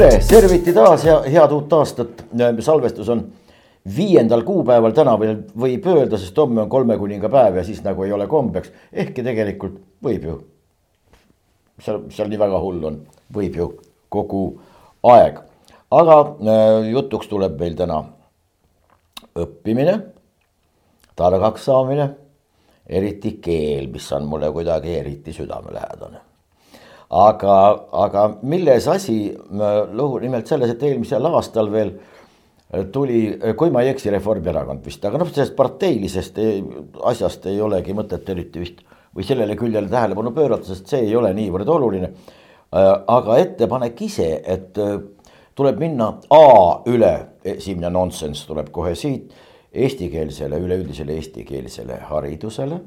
tere, serviti taas ja head uut aastat. salvestus on viiendal kuupäeval, täna veel võib öelda, sest homme on kolme kuninga päev ja siis nagu ei ole kombeks. ehkki tegelikult võib ju. seal, seal nii väga hull on, võib ju kogu aeg. aga äh, jutuks tuleb meil täna õppimine, targaks saamine, eriti keel, mis on mulle kuidagi eriti südamelähedane aga, aga milles asi, lugu nimelt selles, et eelmisel aastal veel tuli, kui ma ei eksi, Reformierakond vist, aga noh, sellest parteilisest asjast ei olegi mõtet eriti vist või sellele küljele tähelepanu pöörata, sest see ei ole niivõrd oluline. aga ettepanek ise, et tuleb minna A üle, esimene nonsenss tuleb kohe siit, eestikeelsele, üleüldisele eestikeelsele haridusele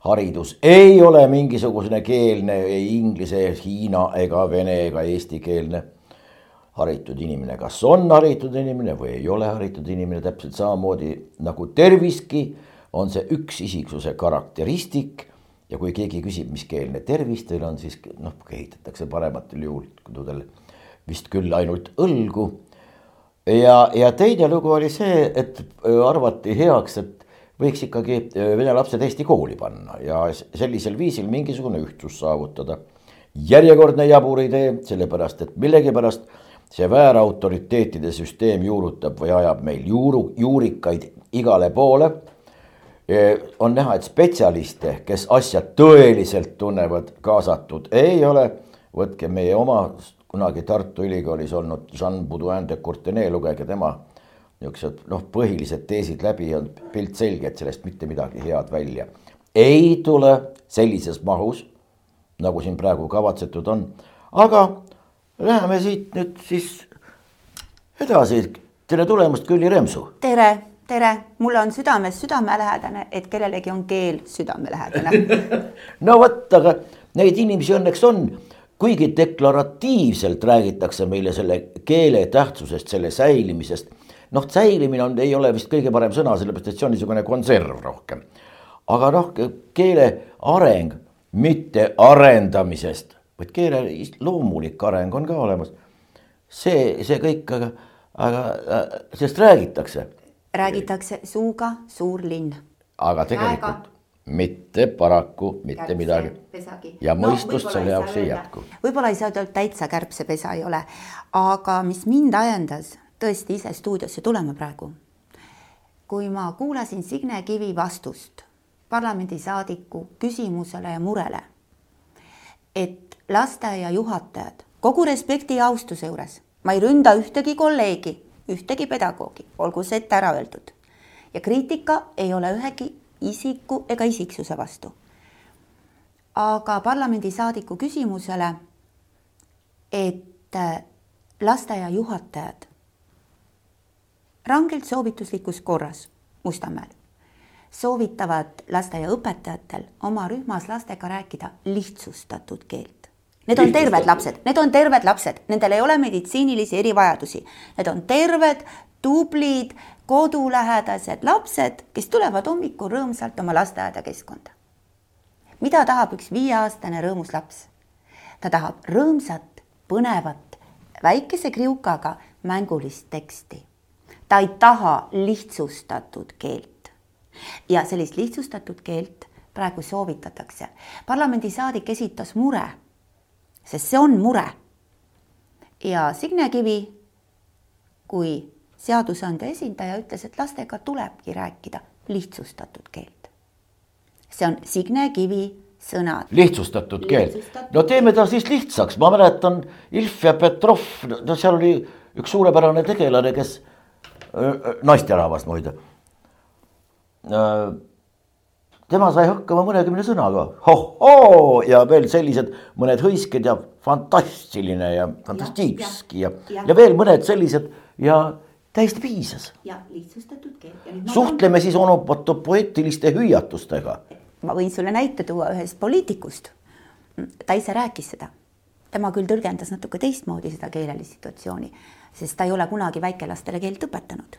haridus ei ole mingisugune keelne ei inglise, hiina ega vene ega eestikeelne. haritud inimene, kas on haritud inimene või ei ole haritud inimene, täpselt samamoodi nagu terviski, on see üks isiksuse karakteristik. ja kui keegi küsib, mis keelne tervis teil on, siis noh, kehitatakse parematel juhtudel vist küll ainult õlgu. ja, ja teine lugu oli see, et arvati heaks, et võiks ikkagi äh, vene lapsed Eesti kooli panna ja sellisel viisil mingisugune ühtsus saavutada. järjekordne jabur idee, sellepärast et millegipärast see väärautoriteetide süsteem juurutab või ajab meil juuru, juurikaid igale poole. Äh, on näha, et spetsialiste, kes asja tõeliselt tunnevad, kaasatud ei ole. võtke meie oma kunagi Tartu Ülikoolis olnud Jean Baudouin de Courtenay, lugege tema niisugused noh, põhilised teesid läbi ja on pilt selge, et sellest mitte midagi head välja ei tule sellises mahus, nagu siin praegu kavatsetud on. aga läheme siit nüüd siis edasi. tere tulemast, Külli Remsu. tere, tere, mulle on südames südamelähedane, et kellelegi on keel südamelähedane no vot, aga neid inimesi õnneks on kuigi deklaratiivselt räägitakse meile selle keele tähtsusest, selle säilimisest noh, säilimine on, ei ole vist kõige parem sõna, sellepärast et see on niisugune konserv rohkem. aga noh, keele areng, mitte arendamisest, vaid keele loomulik areng on ka olemas. see, see kõik, aga, aga sellest räägitakse. räägitakse suuga suur linn. aga tegelikult Aega mitte paraku mitte kärbse midagi. ja mõistust no, selle jaoks ei jätku. võib-olla ei saa öelda, et täitsa kärbsepesa ei ole, aga mis mind ajendas tõesti ise stuudiosse tulema praegu. kui ma kuulasin Signe Kivi vastust parlamendisaadiku küsimusele ja murele, et lasteaia juhatajad kogu respekti ja austuse juures, ma ei ründa ühtegi kolleegi, ühtegi pedagoogi, olgu see ette ära öeldud. ja kriitika ei ole ühegi isiku ega isiksuse vastu. aga parlamendisaadiku küsimusele, et lasteaia juhatajad rangelt soovituslikus korras Mustamäel soovitavad lasteaiaõpetajatel oma rühmas lastega rääkida lihtsustatud keelt. Need on terved lapsed, need on terved lapsed, nendel ei ole meditsiinilisi erivajadusi, need on terved, tublid, kodulähedased lapsed, kes tulevad hommikul rõõmsalt oma lasteaeda keskkonda. mida tahab üks viieaastane rõõmus laps? ta tahab rõõmsat, põnevat, väikese kriukaga mängulist teksti ta ei taha lihtsustatud keelt. ja sellist lihtsustatud keelt praegu soovitatakse. parlamendisaadik esitas mure, sest see on mure. ja Signe Kivi kui seadusandja esindaja ütles, et lastega tulebki rääkida lihtsustatud keelt. see on Signe Kivi sõnad. lihtsustatud keel, no teeme ta siis lihtsaks, ma mäletan Ilf ja Petrov, no seal oli üks suurepärane tegelane, kes naisterahvas muide. tema sai hakkama mõnekümne sõnaga, hohoo ja veel sellised mõned hõisked ja fantastiline ja fantastikski ja, ja, ja, ja veel mõned sellised ja täiesti piisas. ja lihtsustatud keel. suhtleme ma... siis onopoeetiliste hüüatustega. ma võin sulle näite tuua ühest poliitikust. ta ise rääkis seda. tema küll tõlgendas natuke teistmoodi seda keelelist situatsiooni sest ta ei ole kunagi väikelastele keelt õpetanud.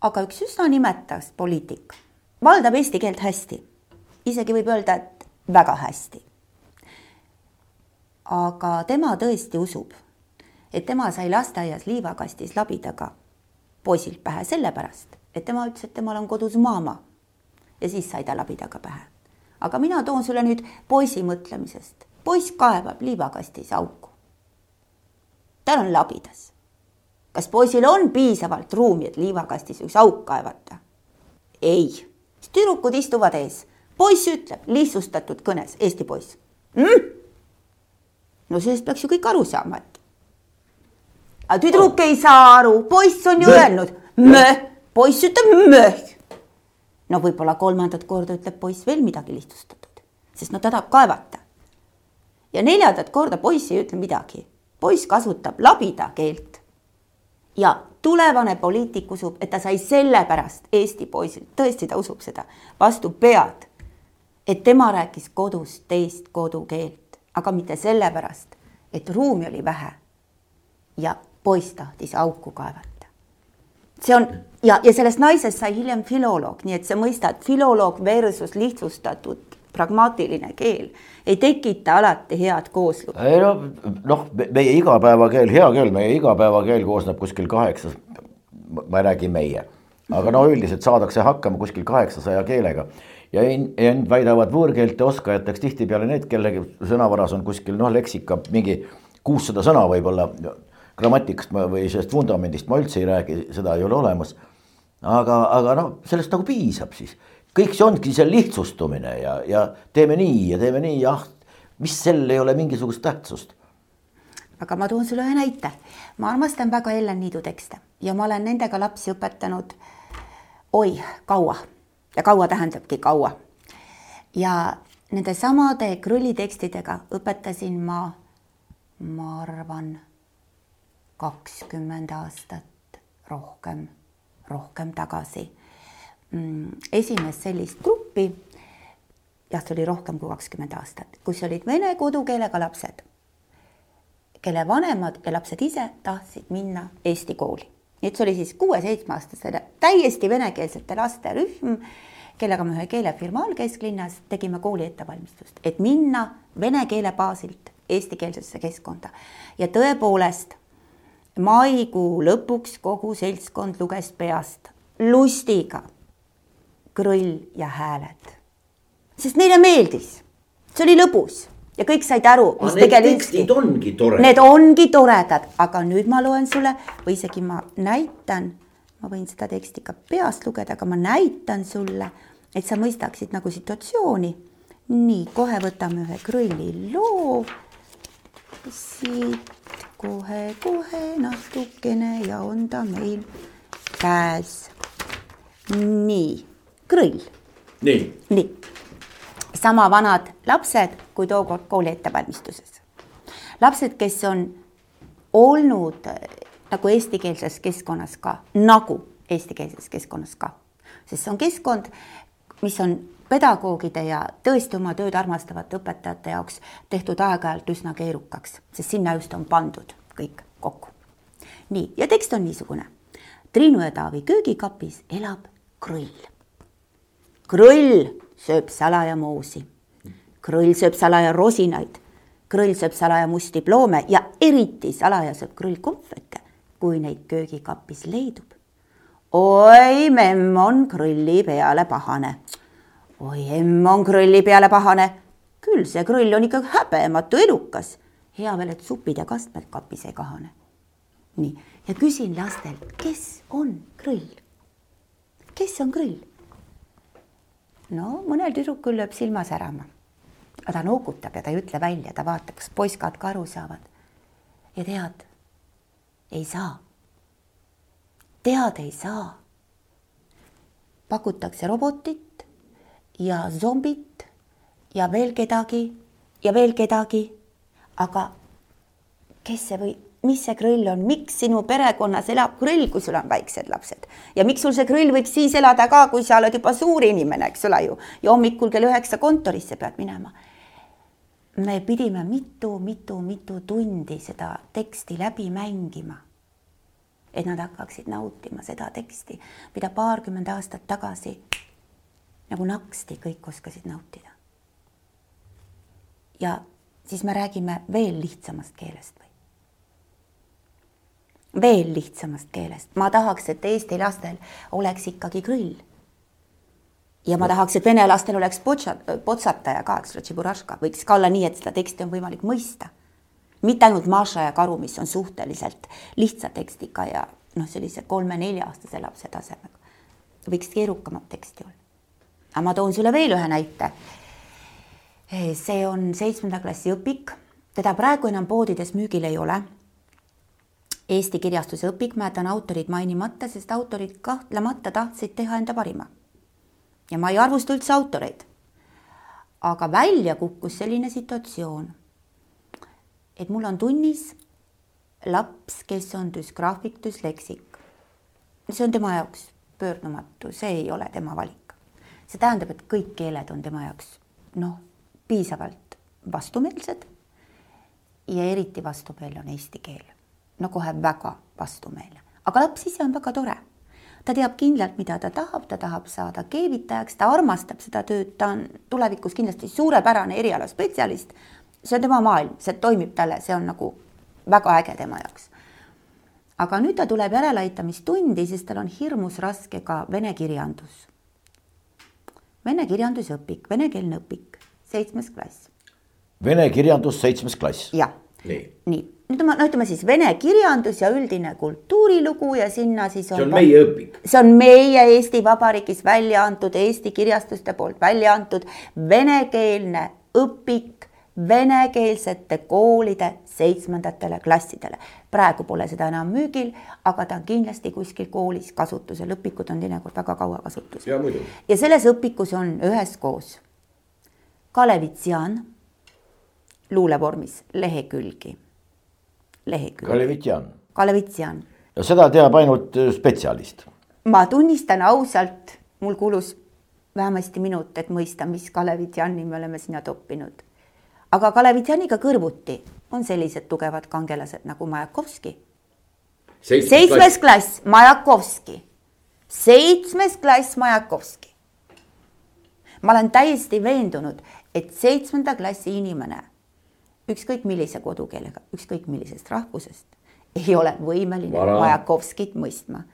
aga üks üsna nimetas poliitik valdab eesti keelt hästi, isegi võib öelda, et väga hästi. aga tema tõesti usub, et tema sai lasteaias liivakastis labidaga poisilt pähe sellepärast, et tema ütles, et temal on kodus maama. ja siis sai ta labidaga pähe. aga mina toon sulle nüüd poisi mõtlemisest. poiss kaevab liivakastis auku. tal on labidas. Kas poisil on piisavalt ruumi, et liivakastis üks auk kaevata? ei, tüdrukud istuvad ees, poiss ütleb lihtsustatud kõnes, Eesti poiss mm?. no sellest peaks ju kõik aru saama, et aga tüdruk ei saa aru, poiss on ju Mö. öelnud möh, poiss ütleb möh. no võib-olla kolmandat korda ütleb poiss veel midagi lihtsustatud, sest no ta tahab kaevata. ja neljandat korda poiss ei ütle midagi, poiss kasutab labida keelt. Ja tulevane poliitik usub, et ta sai sellepärast Eesti poisilt, tõesti, ta usub seda, vastu pead. et tema rääkis kodus teist kodukeelt, aga mitte sellepärast, et ruumi oli vähe ja poiss tahtis auku kaevata. see on ja, ja sellest naisest sai hiljem filoloog, nii et sa mõistad, filoloog versus lihtsustatud pragmaatiline keel. Ei tekita alati head kooslu. ei no noh, meie igapäevakeel, hea keel, meie igapäevakeel koosneb kuskil kaheksast, ma ei räägi meie, aga no üldiselt saadakse hakkama kuskil kaheksasaja keelega. Ja end väidavad võõrkeelte oskajateks tihtipeale need, kelle sõnavaras on kuskil noh, leksika mingi kuussada sõna võib-olla. Grammatikast ma või sellest vundamendist ma üldse ei räägi, seda ei ole olemas. aga, aga noh, sellest nagu piisab siis, kõik see ongi see lihtsustumine ja, ja teeme nii ja teeme nii, jah, mis sel ei ole mingisugust tähtsust aga ma toon sulle ühe näite. ma armastan väga Ellen Niidu tekste ja ma olen nendega lapsi õpetanud oi, kaua ja kaua tähendabki kaua. ja nende samade Krulli tekstidega õpetasin ma, ma arvan, kakskümmend aastat rohkem, rohkem tagasi. Mm, esimest sellist gruppi, jah, see oli rohkem kui kakskümmend aastat, kus olid vene kodukeelega lapsed, kelle vanemad ja lapsed ise tahtsid minna eesti kooli. nii et see oli siis kuue-seitsmeaastasele täiesti venekeelsete laste rühm, kellega me ühe keelefirma all kesklinnas tegime kooli ettevalmistust, et minna vene keele baasilt eestikeelsesse keskkonda ja tõepoolest maikuu lõpuks kogu seltskond luges peast lustiga Krõll ja hääled, sest neile meeldis, see oli lõbus ja kõik said aru, mis tegelikult. ongi toredad. Need ongi toredad, aga nüüd ma loen sulle või isegi ma näitan, ma võin seda teksti ka peast lugeda, aga ma näitan sulle, et sa mõistaksid nagu situatsiooni. nii, kohe võtame ühe Krõlli loo. siit kohe-kohe natukene ja on ta meil käes. nii, grill. nii. nii, sama vanad lapsed kui tookord kooli ettevalmistuses. lapsed, kes on olnud äh, nagu eestikeelses keskkonnas ka, nagu eestikeelses keskkonnas ka, sest see on keskkond, mis on pedagoogide ja tõesti oma tööd armastavate õpetajate jaoks tehtud aeg-ajalt üsna keerukaks, sest sinna just on pandud kõik kokku. nii, ja tekst on niisugune. Triinu ja Taavi köögikapis elab Krõll. Krõll sööb salaja moosi. Krõll sööb salaja rosinaid. Krõll sööb salaja musti ploome ja eriti salaja sööb Krõll kohvete, kui neid köögikapis leidub. oi, memm on Krõlli peale pahane oi, emm on krõlli peale pahane. küll see krõll on ikka häbematu elukas. hea veel, et supid ja kastmed kapis ei kahane. nii, ja küsin lastelt, kes on krõll? kes on krõll? No mõnel tüdrukul lööb silma särama. ta noogutab ja ta ei ütle välja, ta vaatab, kas poiskad ka aru saavad. ja tead, ei saa. tead ei saa. pakutakse robotit ja zombit ja veel kedagi ja veel kedagi. aga kes see või mis see krõll on, miks sinu perekonnas elab krõll, kui sul on väiksed lapsed ja miks sul see krõll võiks siis elada ka, kui sa oled juba suur inimene, eks ole ju, ja hommikul kell üheksa kontorisse pead minema. me pidime mitu-mitu-mitu tundi seda teksti läbi mängima. et nad hakkaksid nautima seda teksti, mida paarkümmend aastat tagasi nagu naksti kõik oskasid nautida. ja siis me räägime veel lihtsamast keelest? Veel lihtsamast keelest, ma tahaks, et Eesti lastel oleks ikkagi grill. ja ma tahaks, et vene lastel oleks potša, potsataja ka, eks ole, tšiburaška, võiks ka olla nii, et seda teksti on võimalik mõista. mitte ainult Maša ja Karu, mis on suhteliselt lihtsa tekstiga ja noh, sellise kolme-nelja-aastase lapse tasemega. võiks keerukamat teksti olla. aga ma toon sulle veel ühe näite. see on seitsmenda klassi õpik, teda praegu enam poodides müügil ei ole Eesti kirjastuse õpik, ma jätan autorid mainimata, sest autorid kahtlemata tahtsid teha enda parima. ja ma ei arvusta üldse autoreid. aga välja kukkus selline situatsioon, et mul on tunnis laps, kes on düsgraafik, düsleksik. see on tema jaoks pöördumatu, see ei ole tema valik. see tähendab, et kõik keeled on tema jaoks noh, piisavalt vastumeelsed. ja eriti vastumeelne on eesti keel no kohe väga vastumeelne, aga laps ise on väga tore. ta teab kindlalt, mida ta tahab, ta tahab saada keevitajaks, ta armastab seda tööd, ta on tulevikus kindlasti suurepärane erialaspetsialist. see on tema maailm, see toimib talle, see on nagu väga äge tema jaoks. aga nüüd ta tuleb järeleaitamistundi, sest tal on hirmus raske ka vene kirjandus. Vene kirjandusõpik, venekeelne õpik, seitsmes klass. Vene kirjandus, seitsmes klass. jah, nii, nii nüüd ma, no ütleme siis vene kirjandus ja üldine kultuurilugu ja sinna siis on. see on meie õpik. see on meie Eesti Vabariigis välja antud, Eesti kirjastuste poolt välja antud venekeelne õpik venekeelsete koolide seitsmendatele klassidele. praegu pole seda enam müügil, aga ta on kindlasti kuskil koolis kasutusel, õpikud on teinekord väga kaua kasutusel. ja selles õpikus on üheskoos Kalevitsian luulevormis lehekülgi lehekülg. Kalevitjan. Kalevitjan. ja seda teab ainult äh, spetsialist. ma tunnistan ausalt, mul kulus vähemasti minut, et mõista, mis Kalevitjani me oleme sinna toppinud. aga Kalevitjaniga kõrvuti on sellised tugevad kangelased nagu Majakovski. seitsmes klass, Majakovski. seitsmes klass, Majakovski. ma olen täiesti veendunud, et seitsmenda klassi inimene ükskõik millise kodukeelega, ükskõik millisest rahvusest, ei ole võimeline Majakovskit mõistma.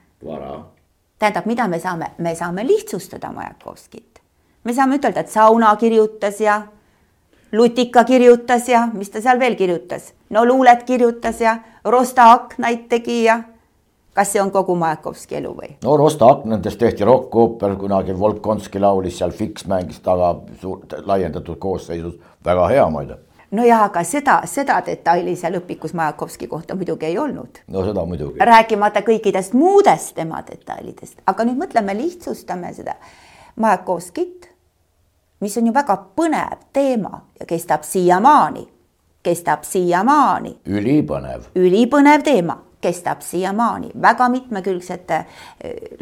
tähendab, mida me saame, me saame lihtsustada Majakovskit. me saame ütelda, et Sauna kirjutas ja Lutika kirjutas ja mis ta seal veel kirjutas, no luulet kirjutas ja Rosta aknaid tegi ja kas see on kogu Majakovski elu või? no Rosta aknadest tehti rokkooper, kunagi Volkonski laulis seal, Fiks mängis taga suur, laiendatud koosseisus, väga hea muide no ja aga seda, seda detaili seal õpikus Majakovski kohta muidugi ei olnud. no seda muidugi. rääkimata kõikidest muudest tema detailidest, aga nüüd mõtleme, lihtsustame seda Majakovskit, mis on ju väga põnev teema ja kestab siiamaani, kestab siiamaani. ülipõnev. ülipõnev teema kestab siiamaani väga mitmekülgsete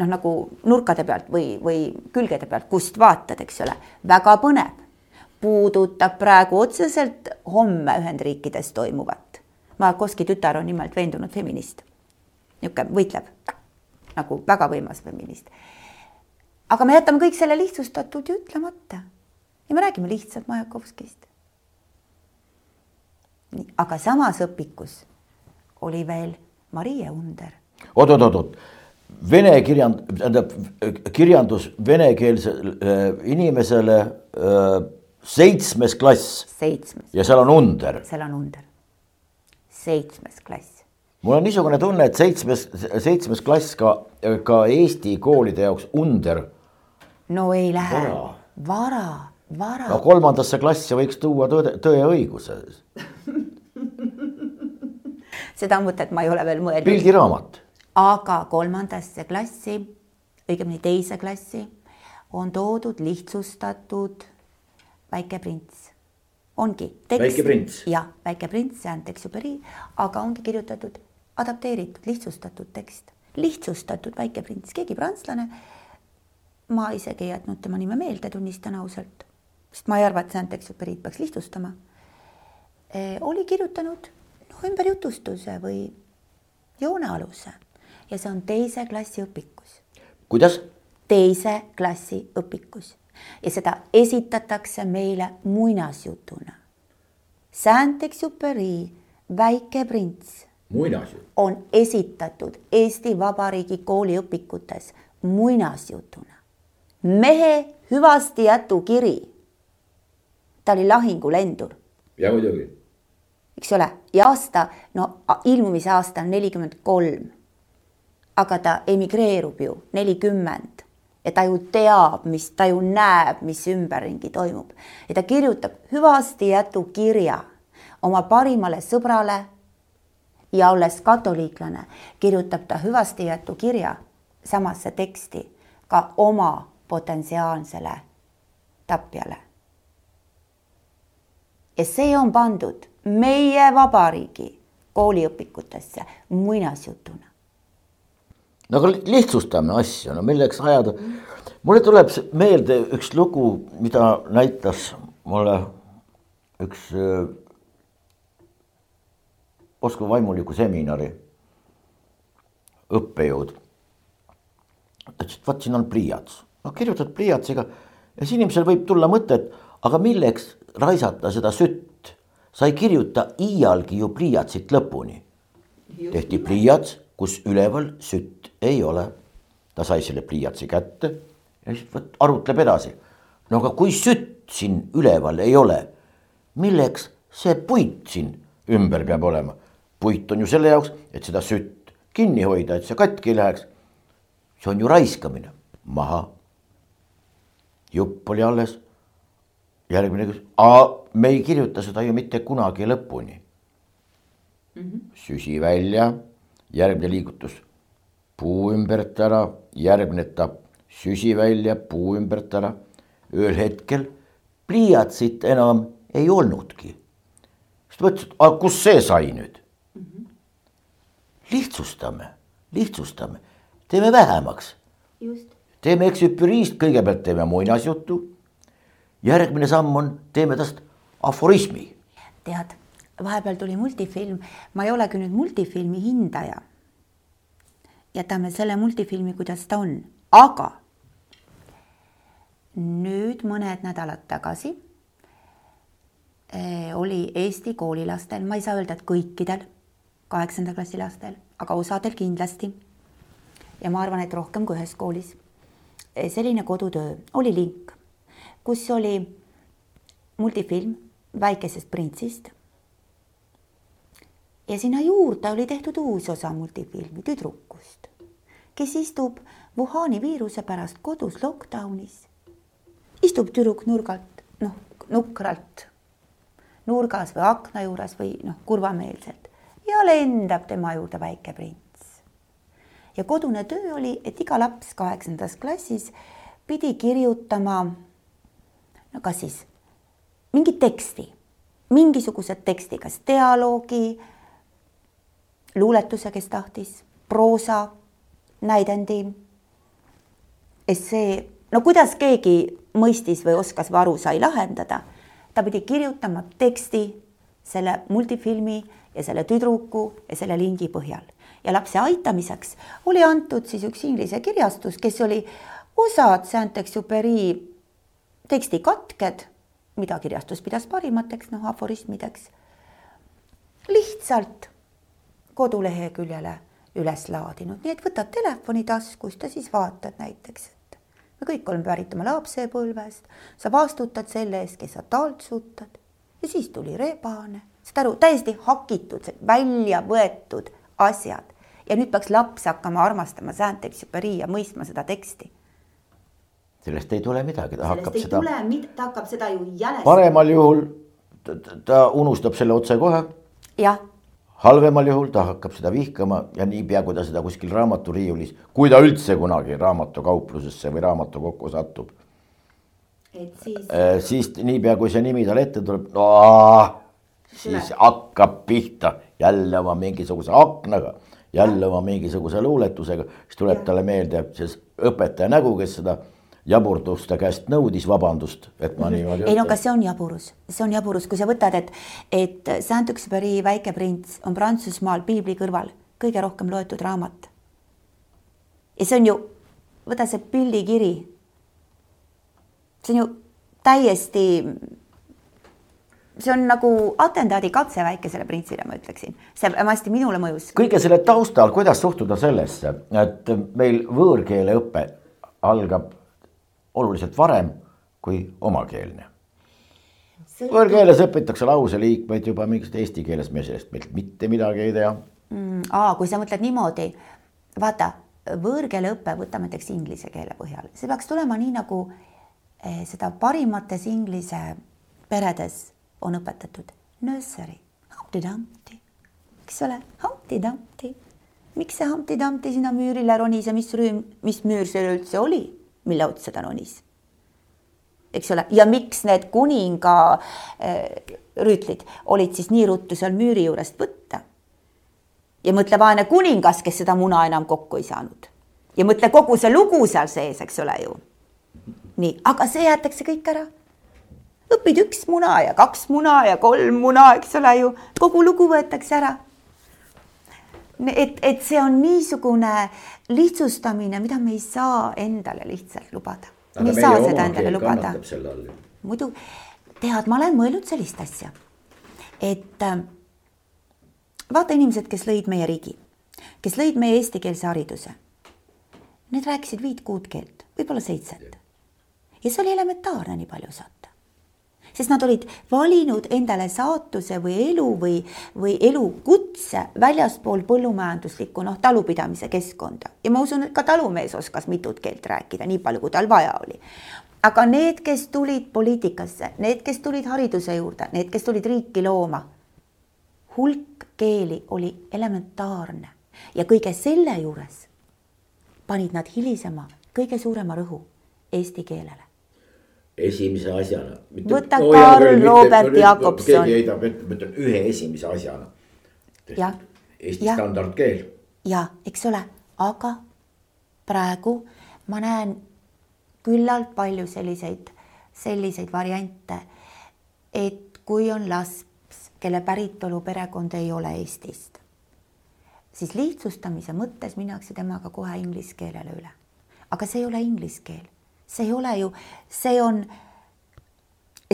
noh, nagu nurkade pealt või, või külgede pealt, kust vaatad, eks ole, väga põnev puudutab praegu otseselt homme Ühendriikides toimuvat. Markovski tütar on nimelt veendunud feminist. niisugune võitleb nagu väga võimas feminist. aga me jätame kõik selle lihtsustatud ju ütlemata ja me räägime lihtsalt Majakovskist. aga samas õpikus oli veel Marie Under oot,. oot-oot-oot, vene kirjand-, tähendab kirjandus venekeelsele äh, inimesele äh, seitsmes klass. seitsmes. ja seal on under. seal on under. seitsmes klass. mul on niisugune tunne, et seitsmes, seitsmes klass ka, ka Eesti koolide jaoks under. no ei lähe. vara, vara. no kolmandasse klassi võiks tuua tõe, tõe ja õiguse seda mõtet ma ei ole veel mõelnud. pildiraamat. aga kolmandasse klassi, õigemini teise klassi on toodud lihtsustatud Väike prints ongi. väike prints. jah, Väike prints, see on Texuperi, aga ongi kirjutatud adapteeritud, lihtsustatud tekst, lihtsustatud Väike prints, keegi prantslane. ma isegi ei jätnud tema nime meelde, tunnistan ausalt, sest ma ei arva, et Saint-Exuperi'd peaks lihtsustama e,. oli kirjutanud noh, ümberjutustuse või joonealuse ja see on teise klassi õpikus. kuidas? teise klassi õpikus ja seda esitatakse meile muinasjutuna. Saint-Exuperi Väike prints. muinasjutt. on esitatud Eesti Vabariigi kooliõpikutes muinasjutuna. mehe hüvasti jätukiri. ta oli lahingulendur, ja muidugi. eks ole, ja aasta, no ilmumise aasta on nelikümmend kolm. aga ta emigreerub ju nelikümmend ja ta ju teab, mis, ta ju näeb, mis ümberringi toimub ja ta kirjutab hüvasti jätukirja oma parimale sõbrale ja olles katoliiklane, kirjutab ta hüvasti jätukirja samasse teksti ka oma potentsiaalsele tapjale. ja see on pandud meie vabariigi kooliõpikutesse muinasjutuna. No aga lihtsustame asju, no milleks ajada. mulle tuleb meelde üks lugu, mida näitas mulle üks Moskva vaimuliku seminari õppejõud. ta ütles, et vot siin on pliiats, no kirjutad pliiatsiga ja siis inimesel võib tulla mõte, et aga milleks raisata seda sütt. sa ei kirjuta iialgi ju pliiatsit lõpuni. tehti pliiats, kus üleval sütt ei ole. ta sai selle pliiatsi kätte ja siis vot arutleb edasi. no aga kui sütt siin üleval ei ole, milleks see puit siin ümber peab olema? puit on ju selle jaoks, et seda sütt kinni hoida, et see katki ei läheks. see on ju raiskamine, maha. jupp oli alles. järgmine küsimus, me ei kirjuta seda ju mitte kunagi lõpuni mm. -hmm. süsi välja, järgmine liigutus, puu ümbert ära, järgmine etapp, süsi välja, puu ümbert ära. ühel hetkel pliiatsit enam ei olnudki. siis ta mõtles, et aga kust see sai nüüd mm? -hmm. lihtsustame, lihtsustame, teeme vähemaks. teeme eksüpüriist, kõigepealt teeme muinasjutu. järgmine samm on, teeme tast aforismi. tead, vahepeal tuli multifilm, ma ei ole küll nüüd multifilmi hindaja. Jätame selle multifilmi, kuidas ta on, aga nüüd mõned nädalad tagasi eh, oli Eesti koolilastel, ma ei saa öelda, et kõikidel kaheksanda klassi lastel, aga osadel kindlasti. ja ma arvan, et rohkem kui ühes koolis. eh, selline kodutöö oli link, kus oli multifilm Väikesest printsist. Ja sinna juurde oli tehtud uus osa multifilmi tüdrukust, kes istub Wuhani viiruse pärast kodus lockdownis. istub tüdruk nurgalt, noh, nukralt nurgas või akna juures või noh, kurvameelselt ja lendab tema juurde väike prints. ja kodune töö oli, et iga laps kaheksandas klassis pidi kirjutama no kas siis mingit teksti, mingisuguse teksti, kas dialoogi, luuletuse, kes tahtis, proosa, näidendi, essee, no kuidas keegi mõistis või oskas või aru sai lahendada, ta pidi kirjutama teksti selle multifilmi ja selle tüdruku ja selle lingi põhjal. Ja lapse aitamiseks oli antud siis üks inglise kirjastus, kes oli osad Saint-Exupéry tekstikatked mida kirjastus pidas parimateks, noh, aforismideks. lihtsalt koduleheküljele üles laadinud, nii et võtad telefoni taskust ja siis vaatad näiteks, et me kõik oleme pärit oma lapsepõlvest, sa vastutad selle eest, kes sa taltsutad. Ja siis tuli rebane, saad aru, täiesti hakitud, välja võetud asjad. Ja nüüd peaks laps hakkama armastama Saint-Exupéry ja mõistma seda teksti. Sellest ei tule midagi, ta sellest hakkab ei seda, tule, ta hakkab seda ju jälestama. paremal juhul ta, ta unustab selle otsekohe, jah, halvemal juhul ta hakkab seda vihkama ja niipea, kui ta seda kuskil raamaturiiulis, kui ta üldse kunagi raamatukauplusesse või raamatukokku satub, et siis siis niipea, kui see nimi talle ette tuleb, siis hakkab pihta. Jälle oma mingisuguse aknaga, jälle oma mingisuguse luuletusega, siis tuleb talle meelde see õpetaja nägu, kes seda jaburdust ta käest nõudis vabandust, et ma niimoodi ei no aga see on jaburus, see on jaburus, kui sa võtad, et, et Saint-Exupéry Väike prints on Prantsusmaal piibli kõrval kõige rohkem loetud raamat. ja see on ju, võta see pildikiri. see on ju täiesti, see on nagu atentaadi katse väikesele printsile, ma ütleksin. see hästi minule mõjus. kõige selle taustal, kuidas suhtuda sellesse, et meil võõrkeeleõpe algab oluliselt varem kui omakeelne. võõrkeeles õpitakse lauseliikmeid juba mingist eesti keeles, me sellest meilt mitte midagi ei tea mm,. aa, kui sa mõtled niimoodi, vaata, võõrkeeleõpe, võtame näiteks inglise keele põhjal, see peaks tulema nii nagu eh, seda parimates inglise peredes on õpetatud nursery, Humpty Dumpty, eks ole, Humpty Dumpty. miks see Humpty Dumpty sinna müürile ronis ja mis rüüm, mis müür see üldse oli, mille otsa ta ronis? eks ole, ja miks need kuninga äh, rüütlid olid siis nii ruttu seal müüri juurest võtta? ja mõtle vaene kuningas, kes seda muna enam kokku ei saanud. ja mõtle kogu see lugu seal sees, eks ole ju. nii, aga see jäetakse kõik ära õpid üks muna ja kaks muna ja kolm muna, eks ole ju, kogu lugu võetakse ära. Et, et see on niisugune lihtsustamine, mida me ei saa endale lihtsalt lubada. me ei saa seda endale lubada. muidu, tead, ma olen mõelnud sellist asja, et äh, vaata inimesed, kes lõid meie riigi, kes lõid meie eestikeelse hariduse. Need rääkisid viit-kuut keelt, võib-olla seitset. ja see oli elementaarne nii palju saada sest nad olid valinud endale saatuse või elu või, või elukutse väljaspool põllumajanduslikku noh, talupidamise keskkonda. Ja ma usun, et ka talumees oskas mitut keelt rääkida, nii palju, kui tal vaja oli. aga need, kes tulid poliitikasse, need, kes tulid hariduse juurde, need, kes tulid riiki looma, hulk keeli oli elementaarne. Ja kõige selle juures panid nad hilisema kõige suurema rõhu eesti keelele esimese asjana. võta no, Karl Robert Jakobson. keegi heidab ette, ma ütlen ühe esimese asjana. Eesti ja. standardkeel. ja, eks ole, aga praegu ma näen küllalt palju selliseid, selliseid variante, et kui on laps, kelle päritolu perekond ei ole Eestist, siis lihtsustamise mõttes minnakse temaga kohe inglise keelele üle. aga see ei ole inglise keel see ei ole ju, see on,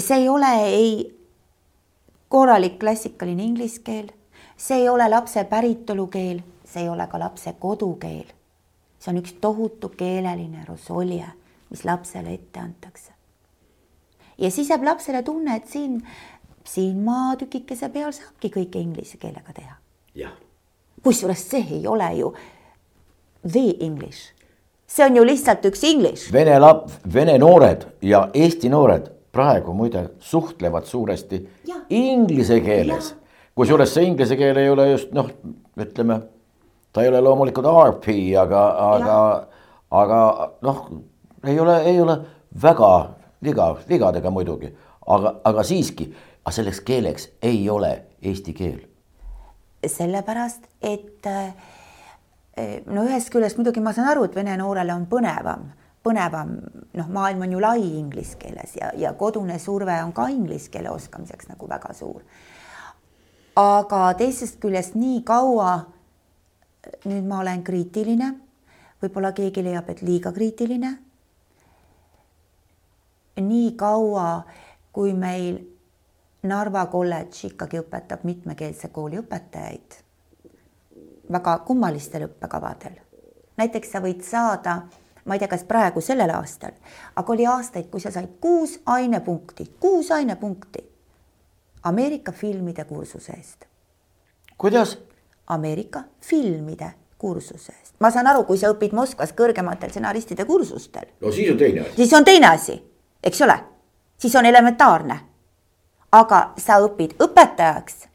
see ei ole ei korralik klassikaline inglise keel, see ei ole lapse päritolukeel, see ei ole ka lapse kodukeel. see on üks tohutu keeleline rosolje, mis lapsele ette antakse. ja siis jääb lapsele tunne, et siin, siin maatükikese peal saabki kõike inglise keelega teha. kusjuures see ei ole ju the english see on ju lihtsalt üks English. Vene lap-, vene noored ja Eesti noored praegu muide suhtlevad suuresti ja. inglise keeles. kusjuures see inglise keel ei ole just noh, ütleme, ta ei ole loomulikult RP, aga, aga, aga noh, ei ole, ei ole väga viga, vigadega muidugi, aga, aga siiski, aga selleks keeleks ei ole eesti keel. sellepärast, et äh, no ühest küljest muidugi ma saan aru, et vene noorele on põnevam, põnevam, noh, maailm on ju lai inglise keeles ja, ja kodune surve on ka inglise keele oskamiseks nagu väga suur. aga teisest küljest nii kaua, nüüd ma olen kriitiline, võib-olla keegi leiab, et liiga kriitiline. nii kaua, kui meil Narva kolledž ikkagi õpetab mitmekeelse kooli õpetajaid väga kummalistel õppekavadel. näiteks sa võid saada, ma ei tea, kas praegu sellel aastal, aga oli aastaid, kui sa said kuus ainepunkti, kuus ainepunkti Ameerika filmide kursuse eest. kuidas? Ameerika filmide kursuse eest. ma saan aru, kui sa õpid Moskvas kõrgematel stsenaristide kursustel. no siis on teine asi. siis on teine asi, eks ole, siis on elementaarne. aga sa õpid õpetajaks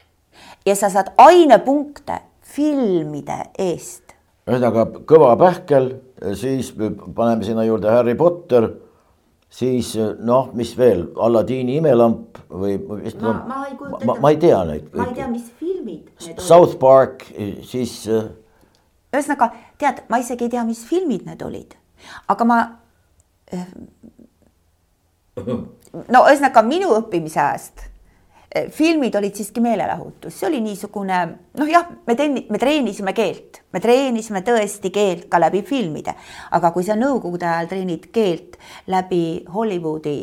ja sa saad ainepunkte filmide eest. ühesõnaga Kõva pähkel, siis paneme sinna juurde Harry Potter, siis noh, mis veel, Alladini imelamp või mis ma, ma ei kujuta ette. ma, ma ei tea neid. ma ei tea, mis filmid need South olid. Park, siis. Äh, ühesõnaga tead, ma isegi ei tea, mis filmid need olid, aga ma. Äh, no ühesõnaga minu õppimise ajast Eh, filmid olid siiski meelelahutus, see oli niisugune noh, jah, me tenni-, me treenisime keelt, me treenisime tõesti keelt ka läbi filmide, aga kui sa nõukogude ajal treenid keelt läbi Hollywoodi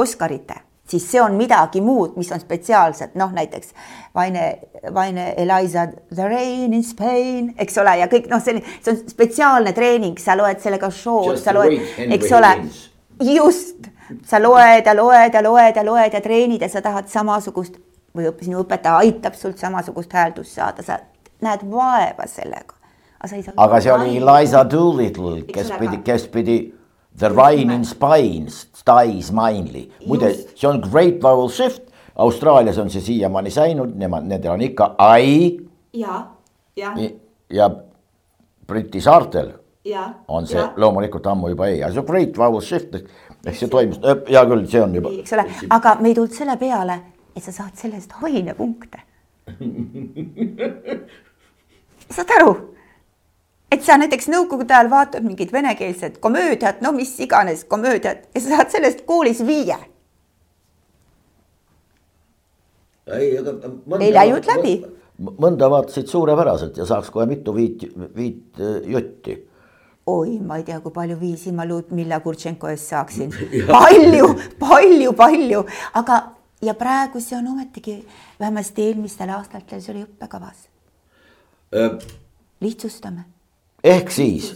Oscarite, siis see on midagi muud, mis on spetsiaalselt, noh näiteks vaene, vaene Eliza The Rain in Spain, eks ole, ja kõik noh, selline, see on spetsiaalne treening, sa loed sellega show'd, sa loed, eks ole, just, sa loed ja loed ja loed ja loed ja treenid ja sa tahad samasugust või sinu õpetaja aitab sult samasugust hääldust saada, sa näed vaeva sellega. aga see oli Eliza Doolittle, kes pidi, kes pidi The Rain in Spines, Styes Mainly, muide, see on Great Vowel Shift, Austraalias on see siiamaani säinud, nemad, nendel on ikka I. ja, ja. ja Briti saartel ja, on see ja. loomulikult ammu juba ei, aga see Great Vowel Shift ehk see toimus, hea küll, see on juba. eks ole, aga me ei tulnud selle peale, et sa saad selle eest ainepunkte saad aru et sa näiteks nõukogude ajal vaatad mingit venekeelset komöödiat, no mis iganes komöödiat ja sa saad sellest koolis viie. ei, aga. ei läinud läbi. mõnda vaatasid suurepäraselt ja saaks kohe mitu viit, viit äh, jutti oi, ma ei tea, kui palju viisi ma Ludmilla Kurtšenko eest saaksin. Palju, palju, palju, aga ja praegu see on ometigi vähemasti eelmistel aastatel see oli õppekavas. Äh,. lihtsustame. ehk siis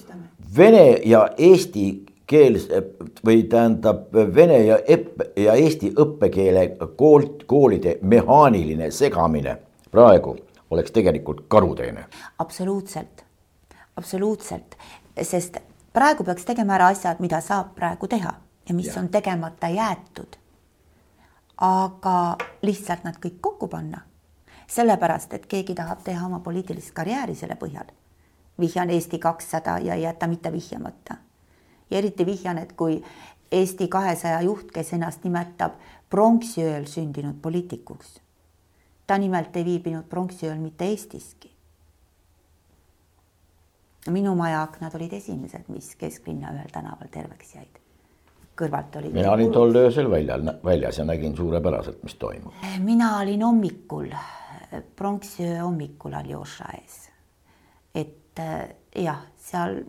vene ja eesti keel või tähendab vene ja õppe ja eesti õppekeele kool, koolide mehaaniline segamine praegu oleks tegelikult karuteene. absoluutselt, absoluutselt, sest praegu peaks tegema ära asjad, mida saab praegu teha ja mis ja. on tegemata jäetud. aga lihtsalt nad kõik kokku panna, sellepärast et keegi tahab teha oma poliitilist karjääri selle põhjal vihjan Eesti kakssada ja ei jäta mitte vihjamata. ja eriti vihjan, et kui Eesti kahesaja juht, kes ennast nimetab pronksiööl sündinud poliitikuks. ta nimelt ei viibinud pronksiööl mitte Eestiski. Minu maja aknad olid esimesed, mis kesklinna ühel tänaval terveks jäid. kõrvalt olid. mina olin tol öösel väljal, väljas ja nägin suurepäraselt, mis toimub. mina olin hommikul, pronksiöö hommikul Aljoša ees. et eh, jah, seal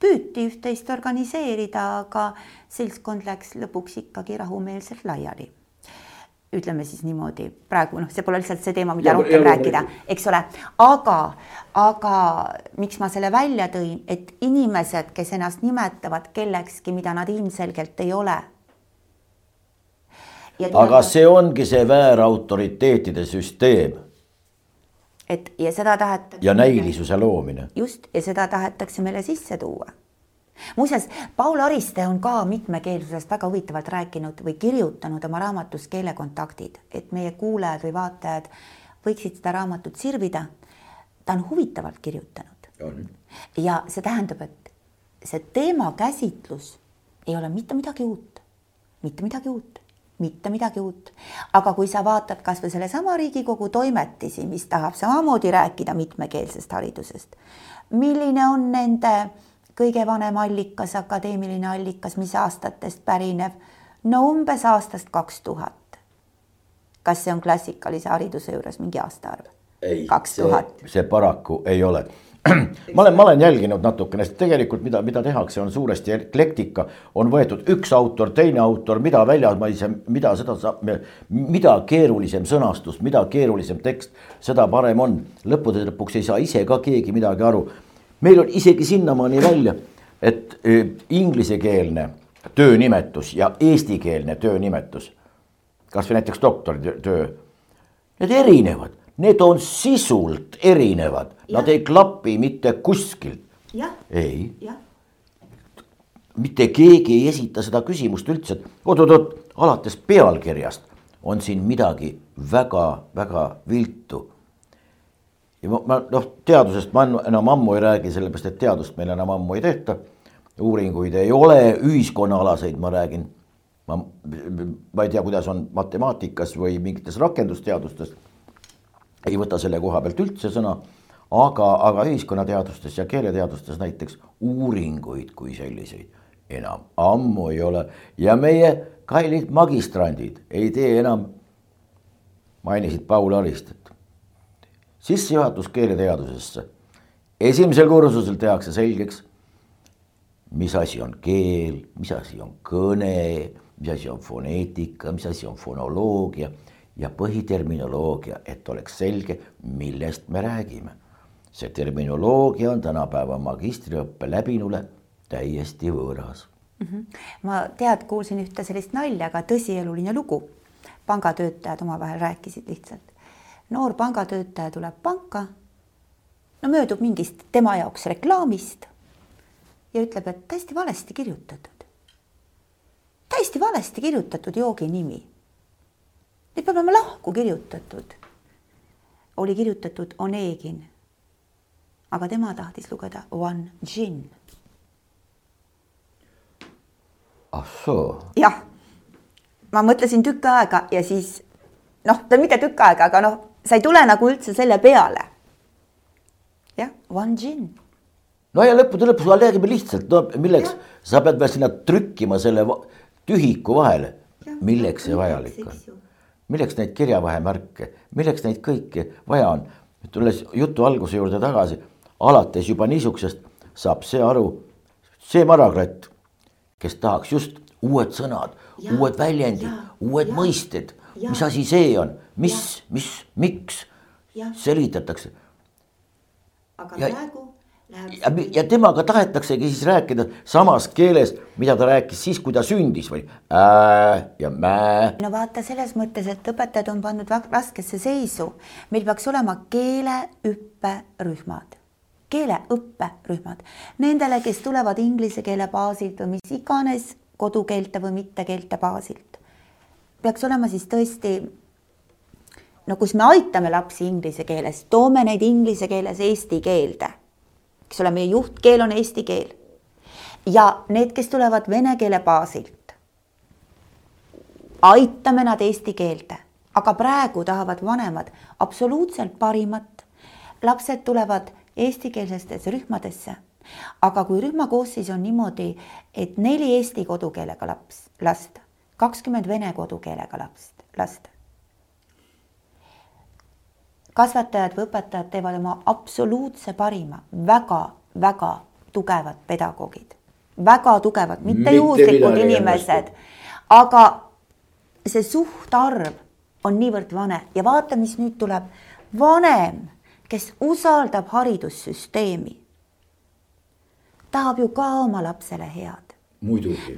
püüti üht-teist organiseerida, aga seltskond läks lõpuks ikkagi rahumeelselt laiali. Ütleme siis niimoodi, praegu noh, see pole lihtsalt see teema, mida ja, rohkem ja, rääkida, eks ole, aga, aga miks ma selle välja tõin, et inimesed, kes ennast nimetavad kellekski, mida nad ilmselgelt ei ole. aga see ongi see väärautoriteetide süsteem et ja seda tahetakse. ja näilisuse loomine. just, ja seda tahetakse meile sisse tuua. Muuseas, Paul Ariste on ka mitmekeelsusest väga huvitavalt rääkinud või kirjutanud oma raamatus Keelekontaktid, et meie kuulajad või vaatajad võiksid seda raamatut sirvida. ta on huvitavalt kirjutanud. ja see tähendab, et see teemakäsitlus ei ole mitte midagi uut, mitte midagi uut mitte midagi uut. aga kui sa vaatad kasvõi sellesama Riigikogu toimetisi, mis tahab samamoodi rääkida mitmekeelsest haridusest, milline on nende kõige vanem allikas, akadeemiline allikas, mis aastatest pärineb? no umbes aastast kaks tuhat. kas see on klassikalise hariduse juures mingi aastaarv? kaks tuhat. see paraku ei ole ma olen, ma olen jälginud natukene, sest tegelikult mida, mida tehakse, on suuresti eklektika. on võetud üks autor, teine autor, mida väljamaisem, mida seda saab, mida keerulisem sõnastus, mida keerulisem tekst, seda parem on. lõppude lõpuks ei saa ise ka keegi midagi aru. Meil on isegi sinnamaani välja, et e, inglisekeelne töönimetus ja eestikeelne töönimetus, kasvõi näiteks doktoritöö, need erinevad. Need on sisult erinevad, nad ei klapi mitte kuskilt. ei, mitte keegi ei esita seda küsimust üldse, et oot-oot-oot, alates pealkirjast on siin midagi väga-väga viltu. Ja ma, ma noh, teadusest ma enam ammu ei räägi, sellepärast et teadust meil enam ammu ei tehta. uuringuid ei ole, ühiskonnaalaseid ma räägin. ma, ma ei tea, kuidas on matemaatikas või mingites rakendusteadustes ei võta selle koha pealt üldse sõna. aga, aga ühiskonnateadustes ja keeleteadustes näiteks uuringuid kui selliseid enam ammu ei ole ja meie kallid magistrandid ei tee enam. mainisid Paul Aristet. Sissejuhatus keeleteadusesse. esimesel kursusel tehakse selgeks, mis asi on keel, mis asi on kõne, mis asi on foneetika, mis asi on fonoloogia ja põhiterminoloogia, et oleks selge, millest me räägime. see terminoloogia on tänapäeva magistriõppe läbinule täiesti võõras mm. -hmm. ma tead, kuulsin ühte sellist nalja, aga tõsieluline lugu. pangatöötajad omavahel rääkisid lihtsalt. Noor pangatöötaja tuleb panka. no möödub mingist tema jaoks reklaamist ja ütleb, et täiesti valesti kirjutatud. täiesti valesti kirjutatud joogi nimi. Need peab olema lahku kirjutatud. oli kirjutatud Onegin. aga tema tahtis lugeda One Gin. ah soo. jah, ma mõtlesin tükk aega ja siis noh, mitte tükk aega, aga noh, sa ei tule nagu üldse selle peale. jah, One Gin no ja lõppude lõpuks räägime lihtsalt, no milleks ja. sa pead veel sinna trükkima selle tühiku vahele. milleks see vajalik on? milleks neid kirjavahemärke, milleks neid kõiki vaja on? tulles jutu alguse juurde tagasi, alates juba niisugusest saab see aru, see marakratt, kes tahaks just uued sõnad, uued väljendid, uued ja, mõisted, mis asi see on, mis, mis, miks selgitatakse. aga ja, praegu ja, ja temaga tahetaksegi siis rääkida samas keeles, mida ta rääkis siis, kui ta sündis või ää ja mää. no vaata selles mõttes, et õpetajad on pannud raskesse seisu. meil peaks olema keeleõpperühmad, keeleõpperühmad nendele, kes tulevad inglise keele baasilt või mis iganes kodukeelte või mittekeelte baasilt. peaks olema siis tõesti no kus me aitame lapsi inglise keeles, toome neid inglise keeles eesti keelde eks ole, meie juhtkeel on eesti keel. ja need, kes tulevad vene keele baasilt, aitame nad eesti keelde, aga praegu tahavad vanemad absoluutselt parimat. lapsed tulevad eestikeelsetesse rühmadesse, aga kui rühma koosseis on niimoodi, et neli eesti kodukeelega laps, last, kakskümmend vene kodukeelega lapst, last kasvatajad või õpetajad teevad oma absoluutse parima. Väga,, väga-väga tugevad pedagoogid, väga tugevad, mitte juhuslikud inimesed, aga see suhtarv on niivõrd vane. Ja vaata, mis nüüd tuleb. vanem, kes usaldab haridussüsteemi, tahab ju ka oma lapsele head.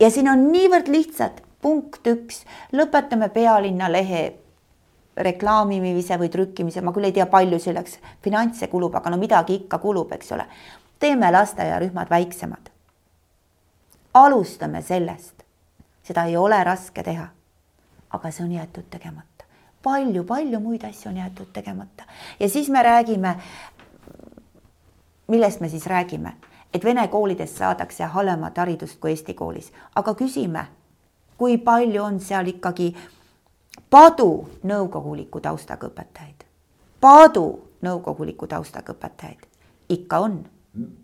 ja siin on niivõrd lihtsad, punkt üks, lõpetame pealinna lehe reklaamimise või trükkimise, ma küll ei tea, palju selleks finantse kulub, aga no midagi ikka kulub, eks ole. teeme lasteaiarühmad väiksemad. alustame sellest, seda ei ole raske teha. aga see on jäetud tegemata palju-palju muid asju on jäetud tegemata ja siis me räägime. millest me siis räägime, et vene koolides saadakse halvemat haridust kui eesti koolis, aga küsime, kui palju on seal ikkagi padu nõukoguliku taustaga õpetajaid, padu nõukoguliku taustaga õpetajaid, ikka on.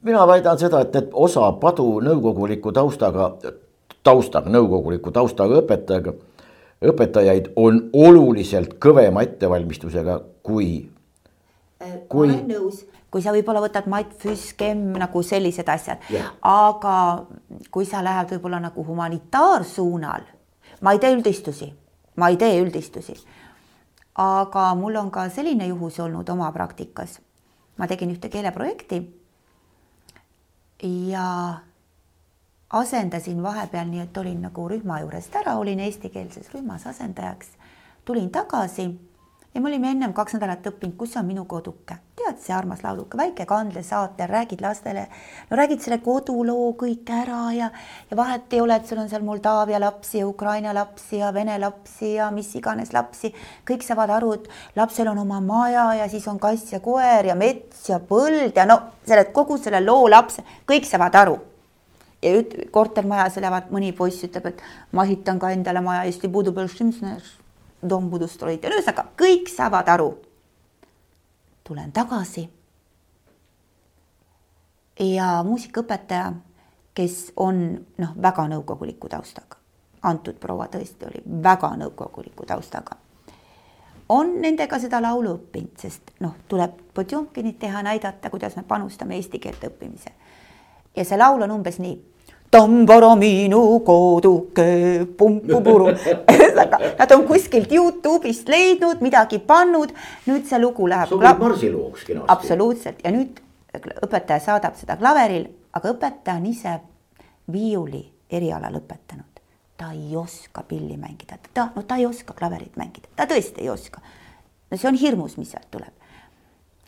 mina väidan seda, et need osa padu nõukoguliku taustaga, taustaga, nõukoguliku taustaga õpetajaga, õpetajaid on oluliselt kõvema ettevalmistusega kui, äh, kui. olen nõus kui sa võib-olla võtad mat, füs, chem nagu sellised asjad yeah., aga kui sa lähed võib-olla nagu humanitaarsuunal, ma ei tee üldistusi ma ei tee üldistusi. aga mul on ka selline juhus olnud oma praktikas. ma tegin ühte keeleprojekti ja asendasin vahepeal, nii et olin nagu rühma juurest ära, olin eestikeelses rühmas asendajaks, tulin tagasi ja me olime ennem kaks nädalat õppinud, kus on minu koduke. Tead, see armas lauluke, väike kandlesaatel, räägid lastele, no räägid selle koduloo kõik ära ja, ja vahet ei ole, et sul on seal Moldaavia lapsi ja Ukraina lapsi ja Vene lapsi ja mis iganes lapsi. kõik saavad aru, et lapsel on oma maja ja siis on kass ja koer ja mets ja põld ja no selle kogu selle loo laps, kõik saavad aru ja üt-, kortermajas elavad, mõni poiss ütleb, et ma ehitan ka endale maja, Eesti puudub dombudust olid ja ühesõnaga kõik saavad aru. Tulen tagasi. ja muusikaõpetaja, kes on noh, väga nõukoguliku taustaga, antud proua tõesti oli väga nõukoguliku taustaga, on nendega seda laulu õppinud, sest noh, tuleb Potjomkinit teha, näidata, kuidas me panustame eesti keelte õppimise. ja see laul on umbes nii Tambara minu koduke, pumpupuru. ühesõnaga, nad on kuskilt Youtube'ist leidnud, midagi pannud, nüüd see lugu läheb. sobib marsilooks kenasti. absoluutselt ja nüüd õpetaja saadab seda klaveril, aga õpetaja on ise viiuli eriala lõpetanud. ta ei oska pilli mängida, ta, no ta ei oska klaverit mängida, ta tõesti ei oska. no see on hirmus, mis sealt tuleb.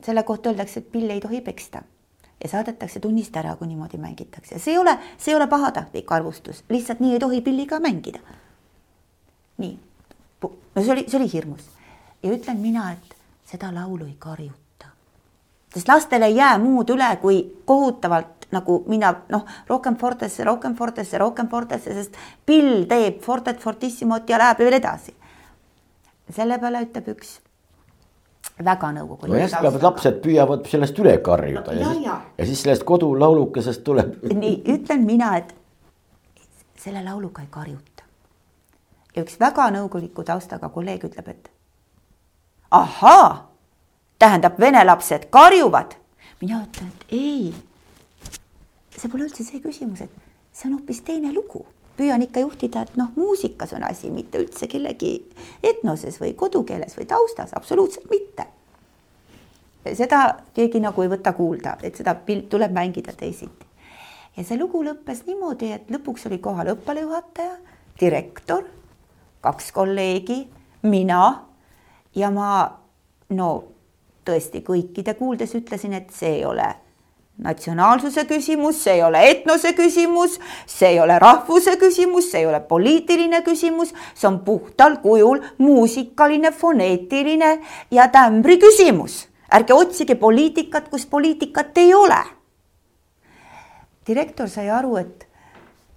selle kohta öeldakse, et pilli ei tohi peksta ja saadetakse tunnist ära, kui niimoodi mängitakse, see ei ole, see ei ole pahatahtlik arvustus, lihtsalt nii ei tohi pilliga mängida. nii, no see oli, see oli hirmus. Ja ütlen mina, et seda laulu ei karjuta, sest lastel ei jää muud üle, kui kohutavalt nagu minna noh, rohkem fortesse, rohkem fortesse, rohkem fortesse, sest pill teeb fortet fortissimot ja läheb veel edasi. selle peale ütleb üks väga nõukoguline. nojah, peavad lapsed püüavad sellest üle karjuda ja, ja, siis, ja. ja siis sellest kodulaulukesest tuleb. nii ütlen mina, et selle lauluga ei karjuta. ja üks väga nõukoguliku taustaga kolleeg ütleb, et ahaa, tähendab, vene lapsed karjuvad. mina ütlen, et ei. see pole üldse see küsimus, et see on hoopis teine lugu püüan ikka juhtida, et noh, muusikas on asi, mitte üldse kellegi etnoses või kodukeeles või taustas, absoluutselt mitte. seda keegi nagu ei võta kuulda, et seda tuleb mängida teisiti. ja see lugu lõppes niimoodi, et lõpuks oli kohal õppealajuhataja, direktor, kaks kolleegi, mina ja ma no tõesti kõikide kuuldes ütlesin, et see ei ole natsionaalsuse küsimus, see ei ole etnose küsimus, see ei ole rahvuse küsimus, see ei ole poliitiline küsimus, see on puhtal kujul muusikaline, foneetiline ja tämbri küsimus. ärge otsige poliitikat, kus poliitikat ei ole. direktor sai aru, et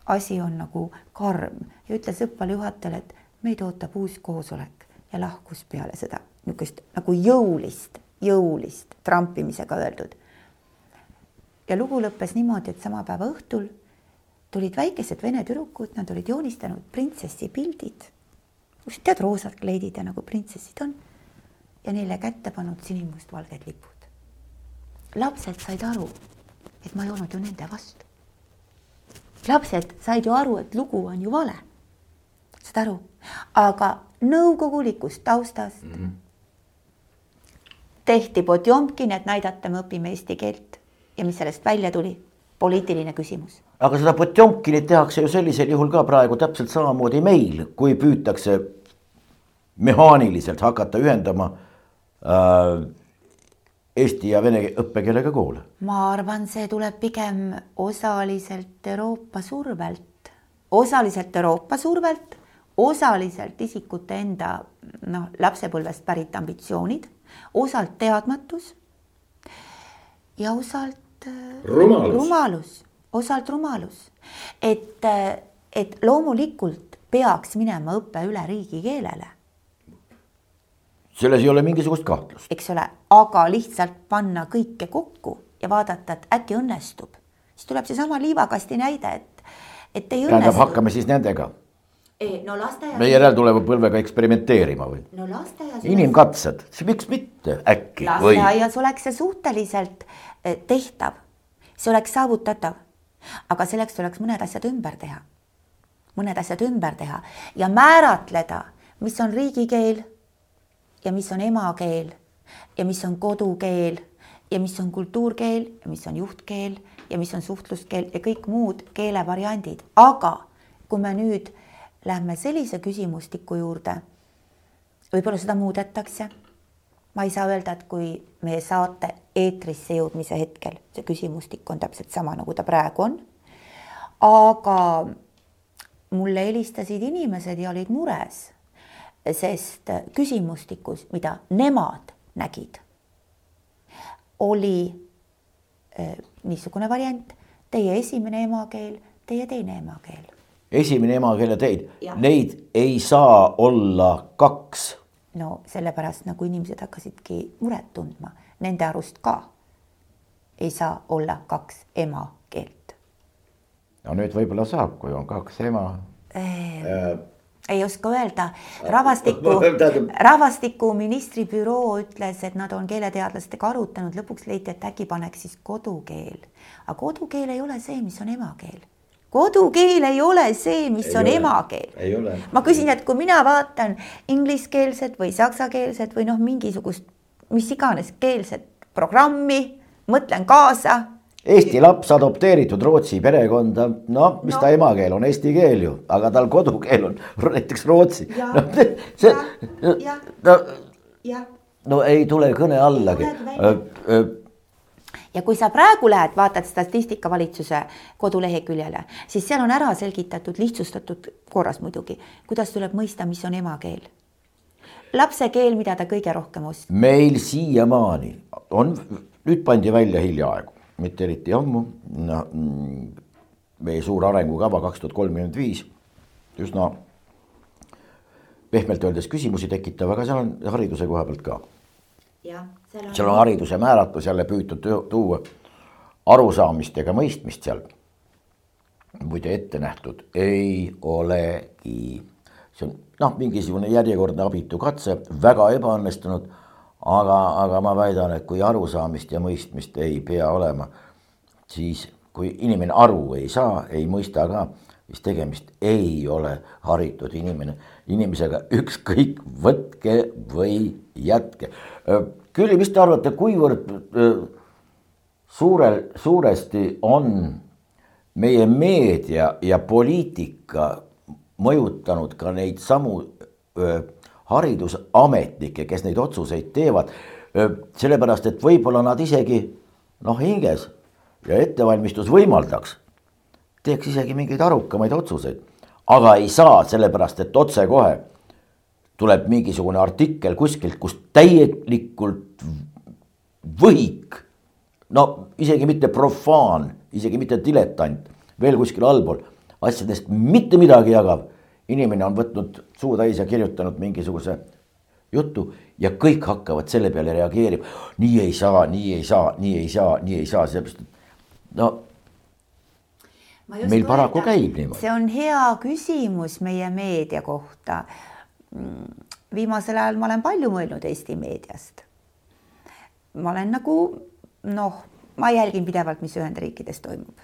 asi on nagu karm ja ütles õppealajuhatajale, et meid ootab uus koosolek ja lahkus peale seda niisugust nagu jõulist, jõulist trampimisega öeldud ja lugu lõppes niimoodi, et sama päeva õhtul tulid väikesed vene tüdrukud, nad olid joonistanud printsessi pildid. tead, roosad kleidid ja nagu printsessid on. ja neile kätte pannud sinimustvalged lipud. lapsed said aru, et ma ei olnud ju nende vastu. lapsed said ju aru, et lugu on ju vale. saad aru, aga nõukogulikust taustast mm -hmm. tehti Potjomkin, et näidata, me õpime eesti keelt ja mis sellest välja tuli? poliitiline küsimus. aga seda Potjomkinit tehakse ju sellisel juhul ka praegu täpselt samamoodi meil, kui püütakse mehaaniliselt hakata ühendama äh, eesti ja vene õppekeelega koole. ma arvan, see tuleb pigem osaliselt Euroopa survelt, osaliselt Euroopa survelt, osaliselt isikute enda noh, lapsepõlvest pärit ambitsioonid, osalt teadmatus ja osalt rumalus, rumalus, osalt rumalus, et, et loomulikult peaks minema õpe üle riigikeelele. selles ei ole mingisugust kahtlust. eks ole, aga lihtsalt panna kõike kokku ja vaadata, et äkki õnnestub, siis tuleb seesama liivakasti näide, et, et ei õnnestu. tähendab, hakkame siis nendega no lasteaias. meie järeltuleva põlvega eksperimenteerima või? no lasteaias. inimkatsed, miks mitte äkki? lasteaias oleks see suhteliselt tehtav, see oleks saavutatav, aga selleks tuleks mõned asjad ümber teha. mõned asjad ümber teha ja määratleda, mis on riigikeel ja mis on emakeel ja mis on kodukeel ja mis on kultuurkeel ja mis on juhtkeel ja mis on suhtluskeel ja kõik muud keelevariandid, aga kui me nüüd lähme sellise küsimustiku juurde, võib-olla seda muudetakse. Ma ei saa öelda, et kui meie saate eetrisse jõudmise hetkel see küsimustik on täpselt sama, nagu ta praegu on. aga mulle helistasid inimesed ja olid mures, sest küsimustikus, mida nemad nägid, oli äh, niisugune variant, teie esimene emakeel, teie teine emakeel esimene emakeele teid, neid ei saa olla kaks. No sellepärast nagu inimesed hakkasidki muret tundma, nende arust ka ei saa olla kaks emakeelt. no nüüd võib-olla saab, kui on kaks ema. Ehm, äh, ei oska öelda, rahvastiku, rahvastikuministri büroo ütles, et nad on keeleteadlastega arutanud, lõpuks leiti, et äkki paneks siis kodukeel. aga kodukeel ei ole see, mis on emakeel kodukeel ei ole see, mis Ei on ole. emakeel. Ma küsin, et kui mina vaatan ingliskeelset või saksakeelset või noh, mingisugust mis iganes keelset programmi, mõtlen kaasa Eesti laps adopteeritud Rootsi perekonda, noh, mis No. ta emakeel on eesti keel ju, aga tal kodukeel on näiteks rootsi. No see, no, no ei tule kõne allagi ja kui sa praegu lähed, vaatad statistikavalitsuse koduleheküljele, siis seal on ära selgitatud lihtsustatud korras muidugi, kuidas tuleb mõista, mis on emakeel. lapse keel, mida ta kõige rohkem oskab. meil siiamaani on, nüüd pandi välja hiljaaegu, mitte eriti ammu, noh meie suur arengukava kaks tuhat kolmkümmend viis üsna pehmelt öeldes küsimusi tekitav, aga seal on hariduse koha pealt ka jah, seal on hariduse määratlus jälle püütud tu- tuua arusaamist ega mõistmist seal. muide ette nähtud ei olegi, see on noh, mingisugune järjekordne abitu katse, väga ebaõnnestunud. aga, aga ma väidan, et kui arusaamist ja mõistmist ei pea olema, siis kui inimene aru ei saa, ei mõista ka, siis tegemist ei ole haritud inimene, inimesega ükskõik, võtke või jätke. Külli, mis te arvate, kuivõrd suurel, suuresti on meie meedia ja poliitika mõjutanud ka neid samu haridusametnikke, kes neid otsuseid teevad. sellepärast, et võib-olla nad isegi noh, hinges ja ettevalmistus võimaldaks, teeks isegi mingeid arukamaid otsuseid, aga ei saa, sellepärast et otsekohe tuleb mingisugune artikkel kuskilt, kus täielikult võhik, no isegi mitte profaan, isegi mitte diletant, veel kuskil allpool, asjadest mitte midagi jagav inimene on võtnud suu täis ja kirjutanud mingisuguse jutu ja kõik hakkavad selle peale reageerima. nii ei saa, nii ei saa, nii ei saa, nii ei saa, sellepärast et no meil paraku käib niimoodi. see on hea küsimus meie meedia kohta. Viimasel ajal ma olen palju mõelnud Eesti meediast. ma olen nagu noh, ma jälgin pidevalt, mis Ühendriikides toimub.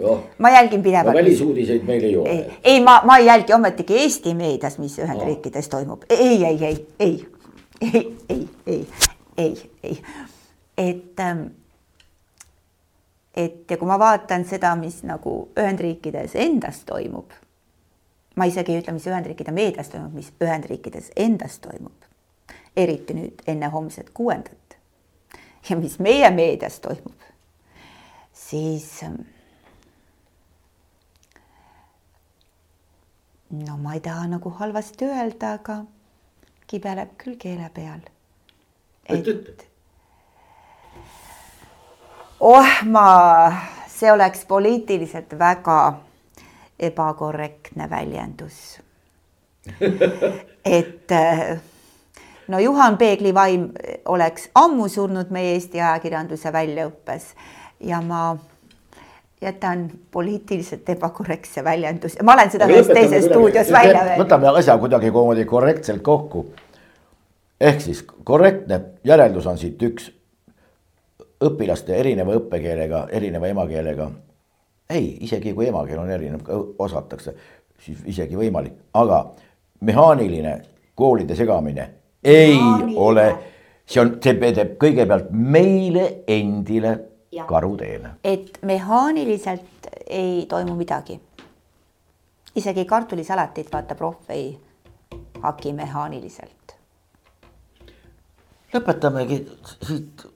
noh, ma jälgin pidevalt. välisuudiseid meil ei ole. ei, ei, ma, ma ei jälgi ometigi Eesti meedias, mis Ühendriikides toimub. ei, ei, ei, ei, ei, ei, ei, ei, ei, et ähm, et ja kui ma vaatan seda, mis nagu Ühendriikides endas toimub, ma isegi ei ütle, mis Ühendriikide meedias toimub, mis Ühendriikides endas toimub, eriti nüüd enne homset kuuendat. Ja mis meie meedias toimub, siis ähm, no ma ei taha nagu halvasti öelda, aga kibeleb küll keele peal. et oh, ma, see oleks poliitiliselt väga ebakorrektne väljendus. et äh, no Juhan Peegli vaim oleks ammu surnud meie Eesti ajakirjanduse väljaõppes ja ma jätan poliitiliselt ebakorrektse väljenduse, ma olen seda ühes teises stuudios välja öelnud. võtame asja kuidagimoodi korrektselt kokku. ehk siis korrektne järeldus on siit üks õpilaste erineva õppekeelega, erineva emakeelega. Ei, isegi kui emakeel on erinev, osatakse, siis isegi võimalik, aga mehaaniline koolide segamine ei Mehaaniline. ole, see on, see teeb kõigepealt meile endile karuteene. et mehaaniliselt ei toimu midagi. isegi kartulisalatit vaata proff ei haki mehaaniliselt. lõpetamegi siit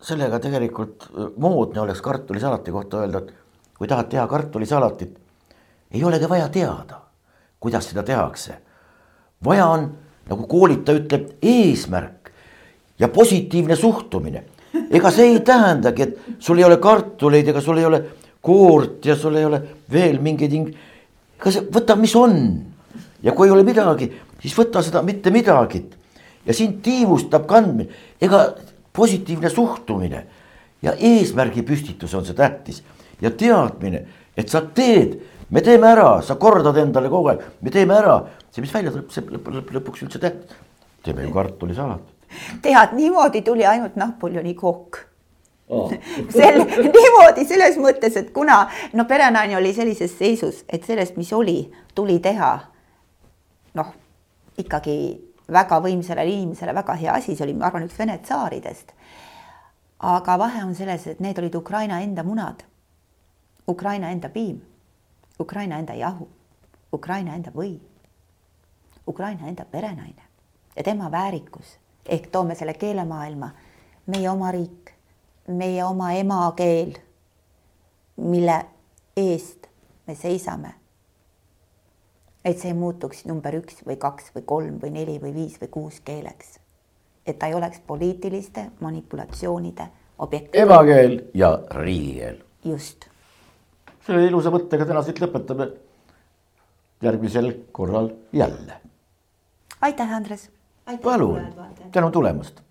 sellega tegelikult moodne oleks kartulisalati kohta öelda, et kui tahad teha kartulisalatit, ei olegi vaja teada, kuidas seda tehakse. vaja on, nagu koolitaja ütleb, eesmärk ja positiivne suhtumine. ega see ei tähendagi, et sul ei ole kartuleid, ega sul ei ole koort ja sul ei ole veel mingeid ing-. ega see, võta, mis on ja kui ei ole midagi, siis võta seda mitte midagi. ja sind tiivustab kandmine, ega positiivne suhtumine ja eesmärgi püstitus on see tähtis ja teadmine, et sa teed, me teeme ära, sa kordad endale kogu aeg, me teeme ära, see, mis välja tuleb, see lõpp, lõpp, lõpuks üldse tähtis. teeme ju kartulisalatit. tead, niimoodi tuli ainult Napoleoni kokk. Oh. sel niimoodi selles mõttes, et kuna no perenaine oli sellises seisus, et sellest, mis oli, tuli teha noh, ikkagi väga võimsale inimesele väga hea asi, see oli, ma arvan, üks Vene tsaaridest. aga vahe on selles, et need olid Ukraina enda munad, Ukraina enda piim, Ukraina enda jahu, Ukraina enda või, Ukraina enda perenaine ja tema väärikus ehk toome selle keelemaailma, meie oma riik, meie oma emakeel, mille eest me seisame et see ei muutuks number üks või kaks või kolm või neli või viis või kuus keeleks. et ta ei oleks poliitiliste manipulatsioonide objekt. emakeel ja riigikeel. just. Selle ilusa mõttega täna siit lõpetame. järgmisel korral jälle. aitäh, Andres. palun, tänu tulemast